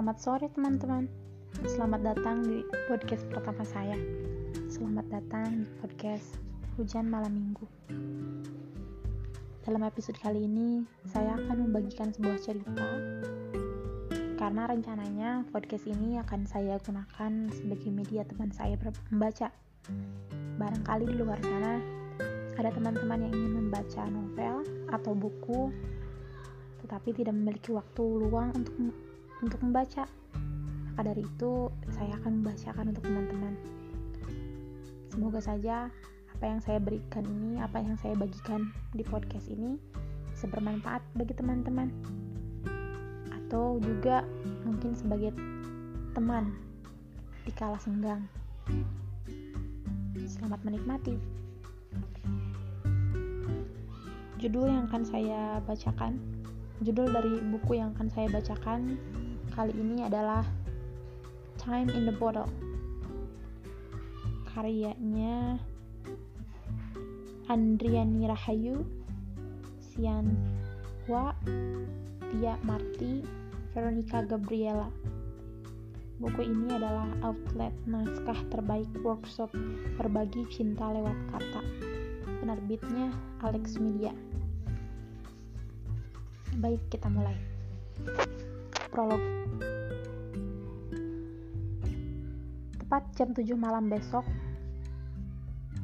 Selamat sore teman-teman. Selamat datang di podcast pertama saya. Selamat datang di podcast Hujan Malam Minggu. Dalam episode kali ini, saya akan membagikan sebuah cerita karena rencananya podcast ini akan saya gunakan sebagai media teman saya membaca. Barangkali di luar sana ada teman-teman yang ingin membaca novel atau buku tetapi tidak memiliki waktu luang untuk untuk membaca. Maka dari itu, saya akan membacakan untuk teman-teman. Semoga saja apa yang saya berikan ini, apa yang saya bagikan di podcast ini bisa bermanfaat bagi teman-teman. Atau juga mungkin sebagai teman di kala senggang. Selamat menikmati. Judul yang akan saya bacakan Judul dari buku yang akan saya bacakan kali ini adalah Time in the Bottle. Karyanya Andriani Rahayu, Sian Hua, Tia Marti, Veronica Gabriela. Buku ini adalah outlet naskah terbaik workshop berbagi cinta lewat kata. Penerbitnya Alex Media. Baik, kita mulai. Prolog. Tepat jam 7 malam besok,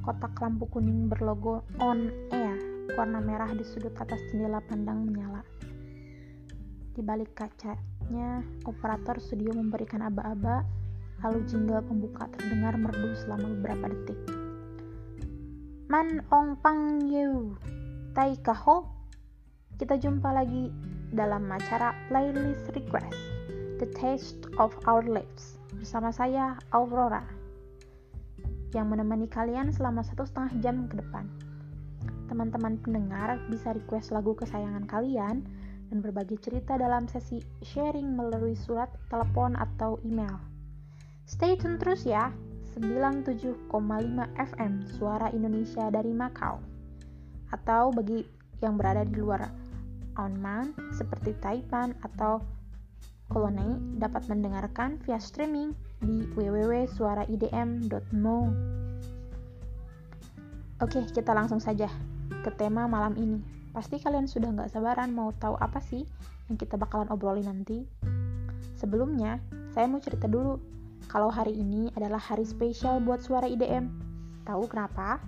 kotak lampu kuning berlogo on air warna merah di sudut atas jendela pandang menyala. Di balik kacanya, operator studio memberikan aba-aba, lalu jingle pembuka terdengar merdu selama beberapa detik. Man ong pang yu, tai kaho, kita jumpa lagi dalam acara Playlist Request The Taste of Our Lives bersama saya Aurora yang menemani kalian selama satu setengah jam ke depan. Teman-teman pendengar bisa request lagu kesayangan kalian dan berbagi cerita dalam sesi sharing melalui surat, telepon, atau email. Stay tune terus ya, 97,5 FM Suara Indonesia dari Macau. Atau bagi yang berada di luar on-man seperti Taipan atau Kolonei dapat mendengarkan via streaming di www.suaraidm.mo. Oke, kita langsung saja ke tema malam ini. Pasti kalian sudah nggak sabaran mau tahu apa sih yang kita bakalan obrolin nanti. Sebelumnya, saya mau cerita dulu kalau hari ini adalah hari spesial buat suara IDM. Tahu kenapa?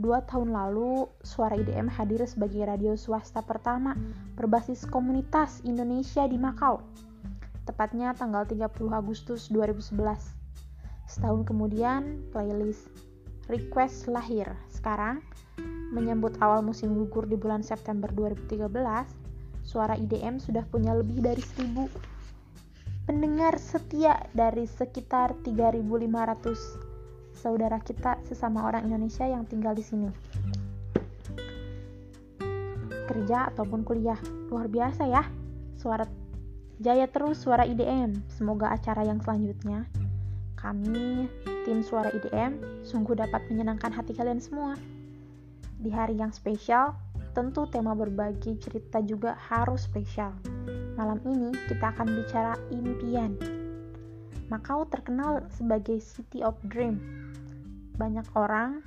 Dua tahun lalu, Suara IDM hadir sebagai radio swasta pertama berbasis komunitas Indonesia di Makau. Tepatnya tanggal 30 Agustus 2011. Setahun kemudian, playlist Request lahir. Sekarang, menyambut awal musim gugur di bulan September 2013, Suara IDM sudah punya lebih dari 1000 pendengar setia dari sekitar 3500 saudara kita sesama orang Indonesia yang tinggal di sini. Kerja ataupun kuliah, luar biasa ya. Suara jaya terus suara IDM. Semoga acara yang selanjutnya kami tim suara IDM sungguh dapat menyenangkan hati kalian semua. Di hari yang spesial, tentu tema berbagi cerita juga harus spesial. Malam ini kita akan bicara impian. Makau terkenal sebagai City of Dream banyak orang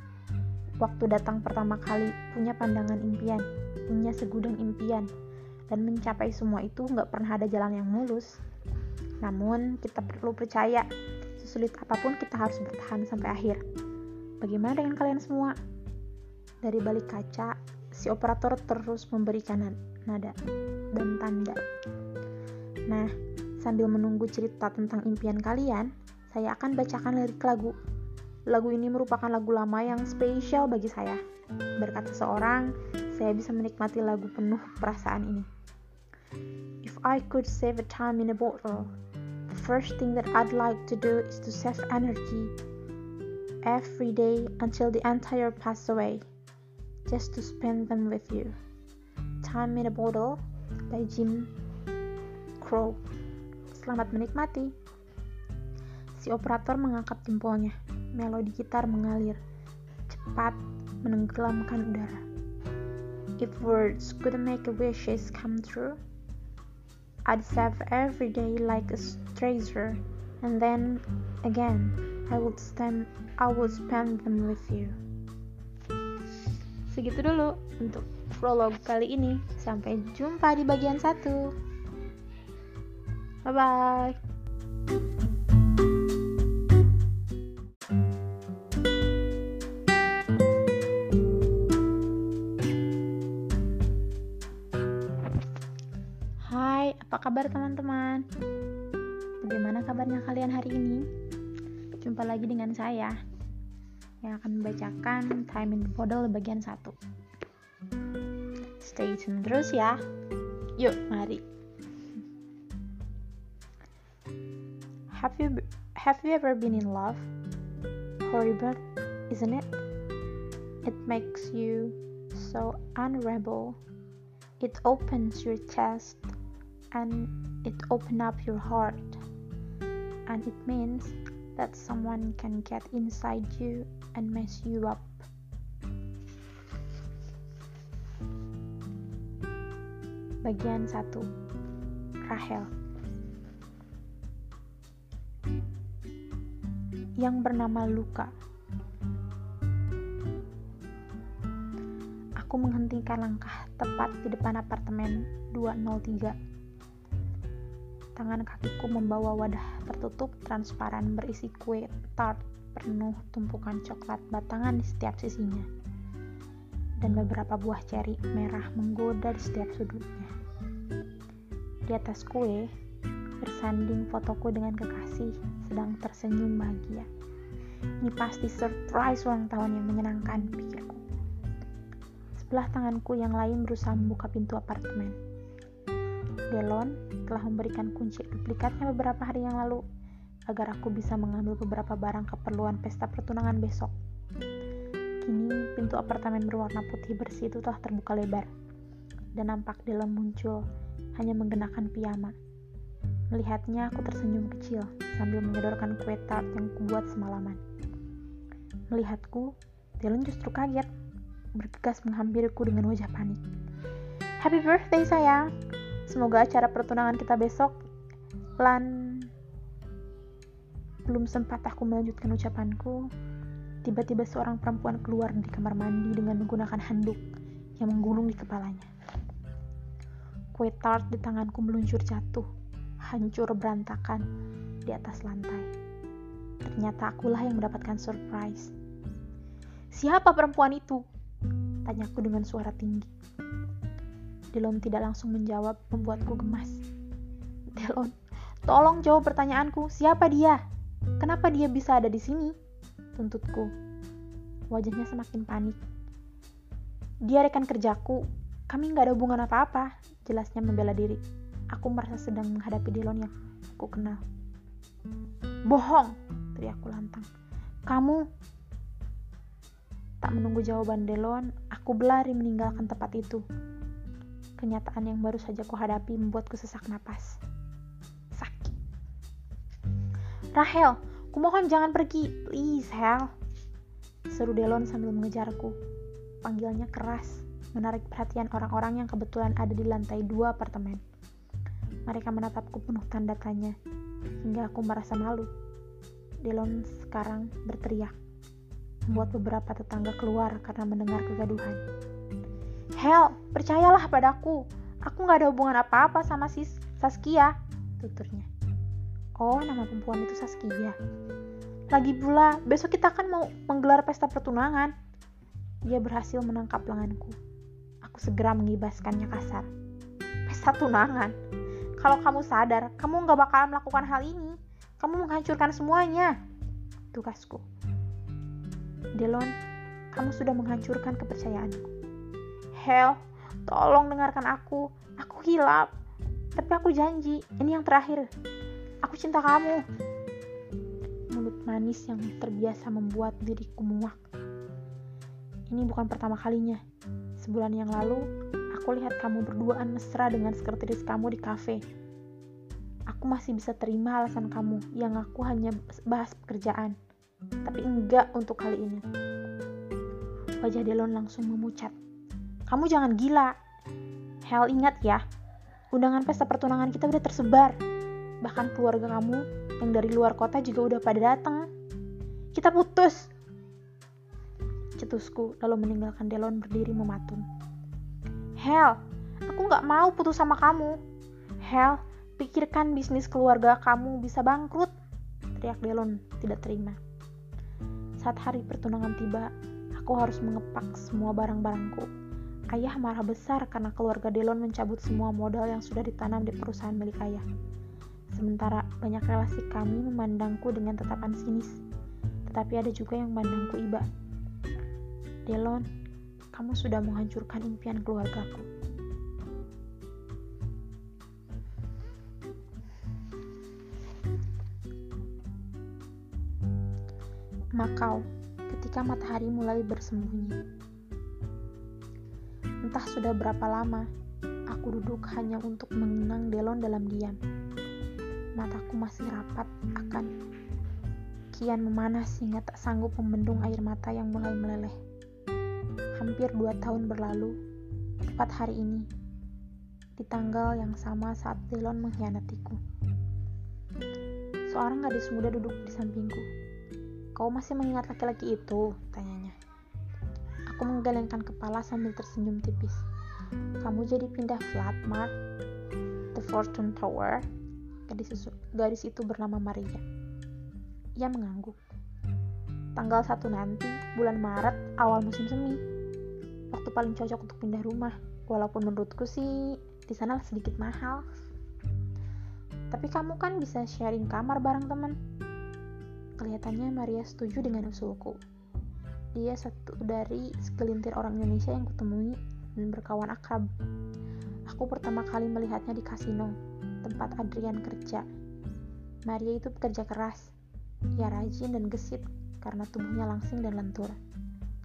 waktu datang pertama kali punya pandangan impian, punya segudang impian, dan mencapai semua itu nggak pernah ada jalan yang mulus. Namun, kita perlu percaya, sesulit apa pun kita harus bertahan sampai akhir. Bagaimana dengan kalian semua? Dari balik kaca, si operator terus memberikan nada dan tanda. Nah, sambil menunggu cerita tentang impian kalian, saya akan bacakan lirik lagu Lagu ini merupakan lagu lama yang spesial bagi saya. Berkat seseorang, saya bisa menikmati lagu penuh perasaan ini. If I could save a time in a bottle, the first thing that I'd like to do is to save energy every day until the entire pass away, just to spend them with you. Time in a Bottle by Jim Crow. Selamat menikmati. Si operator mengangkat jempolnya melodi gitar mengalir cepat menenggelamkan udara. If words could make wishes come true, I'd save every day like a treasure, and then again, I would spend I would spend them with you. Segitu dulu untuk prolog kali ini. Sampai jumpa di bagian satu. Bye bye. Apa kabar teman-teman? Bagaimana kabarnya kalian hari ini? Jumpa lagi dengan saya yang akan membacakan Time in the Bottle bagian 1. Stay tune terus ya. Yuk, mari. Have you have you ever been in love? Horrible, isn't it? It makes you so unravel. It opens your chest and it open up your heart and it means that someone can get inside you and mess you up bagian 1 Rahel yang bernama Luka aku menghentikan langkah tepat di depan apartemen 203 Tangan kakiku membawa wadah tertutup transparan berisi kue tart penuh tumpukan coklat batangan di setiap sisinya. Dan beberapa buah ceri merah menggoda di setiap sudutnya. Di atas kue, bersanding fotoku dengan kekasih sedang tersenyum bahagia. Ini pasti surprise ulang tahun yang menyenangkan, pikirku. Sebelah tanganku yang lain berusaha membuka pintu apartemen Delon telah memberikan kunci duplikatnya beberapa hari yang lalu agar aku bisa mengambil beberapa barang keperluan pesta pertunangan besok. Kini pintu apartemen berwarna putih bersih itu telah terbuka lebar dan nampak Delon muncul hanya menggunakan piyama. Melihatnya aku tersenyum kecil sambil menyodorkan kue tart yang kubuat semalaman. Melihatku, Delon justru kaget, bergegas menghampiriku dengan wajah panik. Happy birthday sayang, Semoga acara pertunangan kita besok lan belum sempat aku melanjutkan ucapanku, tiba-tiba seorang perempuan keluar dari kamar mandi dengan menggunakan handuk yang menggulung di kepalanya. Kue tart di tanganku meluncur jatuh, hancur berantakan di atas lantai. Ternyata akulah yang mendapatkan surprise. Siapa perempuan itu? Tanyaku dengan suara tinggi. Delon tidak langsung menjawab, membuatku gemas. Delon, tolong jawab pertanyaanku, siapa dia? Kenapa dia bisa ada di sini? Tuntutku. Wajahnya semakin panik. Dia rekan kerjaku. Kami nggak ada hubungan apa-apa, jelasnya membela diri. Aku merasa sedang menghadapi Delon yang aku kenal. Bohong, teriakku lantang. Kamu Tak menunggu jawaban Delon, aku berlari meninggalkan tempat itu. Kenyataan yang baru saja kuhadapi membuatku sesak napas. Sakit. Rahel, kumohon jangan pergi. Please, Hel. Seru Delon sambil mengejarku. Panggilnya keras, menarik perhatian orang-orang yang kebetulan ada di lantai dua apartemen. Mereka menatapku penuh tanda tanya, hingga aku merasa malu. Delon sekarang berteriak, membuat beberapa tetangga keluar karena mendengar kegaduhan. Hel, percayalah padaku. Aku gak ada hubungan apa-apa sama si Saskia, tuturnya. Oh, nama perempuan itu Saskia. Lagi pula, besok kita akan mau menggelar pesta pertunangan. Dia berhasil menangkap lenganku. Aku segera mengibaskannya kasar. Pesta tunangan? Kalau kamu sadar, kamu gak bakal melakukan hal ini. Kamu menghancurkan semuanya. Tugasku. Delon, kamu sudah menghancurkan kepercayaanku. Hell, tolong dengarkan aku. Aku hilap. Tapi aku janji, ini yang terakhir. Aku cinta kamu. Mulut manis yang terbiasa membuat diriku muak. Ini bukan pertama kalinya. Sebulan yang lalu, aku lihat kamu berduaan mesra dengan sekretaris kamu di kafe. Aku masih bisa terima alasan kamu yang aku hanya bahas pekerjaan. Tapi enggak untuk kali ini. Wajah Delon langsung memucat. Kamu jangan gila. Hell ingat ya, Undangan pesta pertunangan kita udah tersebar. Bahkan keluarga kamu yang dari luar kota juga udah pada datang. Kita putus. Cetusku lalu meninggalkan Delon berdiri mematung. Hell, aku gak mau putus sama kamu. Hell, pikirkan bisnis keluarga kamu bisa bangkrut. Teriak Delon tidak terima. Saat hari pertunangan tiba, aku harus mengepak semua barang-barangku. Ayah marah besar karena keluarga Delon mencabut semua modal yang sudah ditanam di perusahaan milik ayah. Sementara banyak relasi kami memandangku dengan tatapan sinis, tetapi ada juga yang memandangku iba. Delon, kamu sudah menghancurkan impian keluargaku. Makau, ketika matahari mulai bersembunyi. Entah sudah berapa lama, aku duduk hanya untuk mengenang Delon dalam diam. Mataku masih rapat akan kian memanas sehingga tak sanggup membendung air mata yang mulai meleleh. Hampir dua tahun berlalu, tepat hari ini, di tanggal yang sama saat Delon mengkhianatiku. Seorang gadis muda duduk di sampingku Kau masih mengingat laki-laki itu? Tanyanya. Aku menggelengkan kepala sambil tersenyum tipis. Kamu jadi pindah flat, Mark? The Fortune Tower? Gadis, gadis itu bernama Maria. Ia mengangguk. Tanggal 1 nanti, bulan Maret, awal musim semi. Waktu paling cocok untuk pindah rumah. Walaupun menurutku sih, di sana sedikit mahal. Tapi kamu kan bisa sharing kamar bareng teman. Kelihatannya Maria setuju dengan usulku. Dia satu dari segelintir orang Indonesia yang kutemui dan berkawan akrab. Aku pertama kali melihatnya di kasino, tempat Adrian kerja. Maria itu pekerja keras. Ia rajin dan gesit karena tubuhnya langsing dan lentur.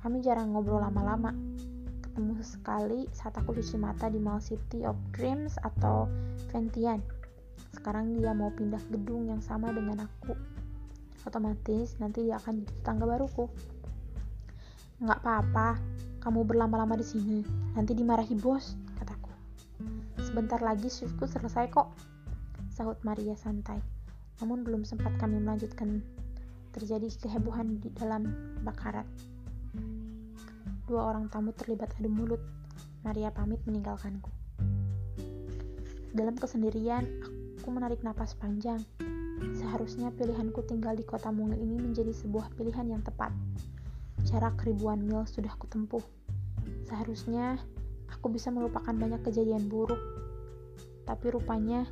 Kami jarang ngobrol lama-lama. Ketemu sekali saat aku cuci mata di Mall City of Dreams atau Ventian. Sekarang dia mau pindah gedung yang sama dengan aku otomatis nanti dia akan jadi tetangga baruku. Nggak apa-apa, kamu berlama-lama di sini, nanti dimarahi bos, kataku. Sebentar lagi shiftku selesai kok, sahut Maria santai. Namun belum sempat kami melanjutkan terjadi kehebohan di dalam bakarat. Dua orang tamu terlibat adu mulut. Maria pamit meninggalkanku. Dalam kesendirian, aku menarik napas panjang. Seharusnya pilihanku tinggal di kota mungil ini menjadi sebuah pilihan yang tepat. Jarak ribuan mil sudah kutempuh. Seharusnya aku bisa melupakan banyak kejadian buruk. Tapi rupanya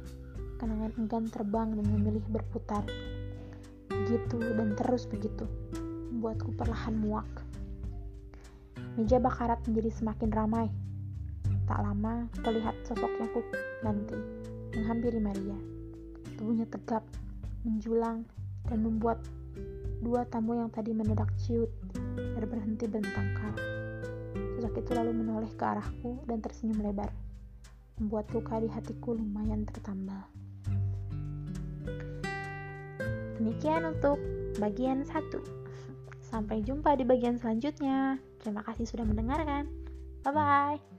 kenangan enggan terbang dan memilih berputar. Begitu dan terus begitu, membuatku perlahan muak. Meja bakarat menjadi semakin ramai. Tak lama, terlihat sosoknya ku nanti menghampiri Maria. Tubuhnya tegap, menjulang, dan membuat dua tamu yang tadi mendadak ciut dan berhenti bertengkar. Sosok itu lalu menoleh ke arahku dan tersenyum lebar, membuat luka di hatiku lumayan tertambal. Demikian untuk bagian satu. Sampai jumpa di bagian selanjutnya. Terima kasih sudah mendengarkan. Bye bye.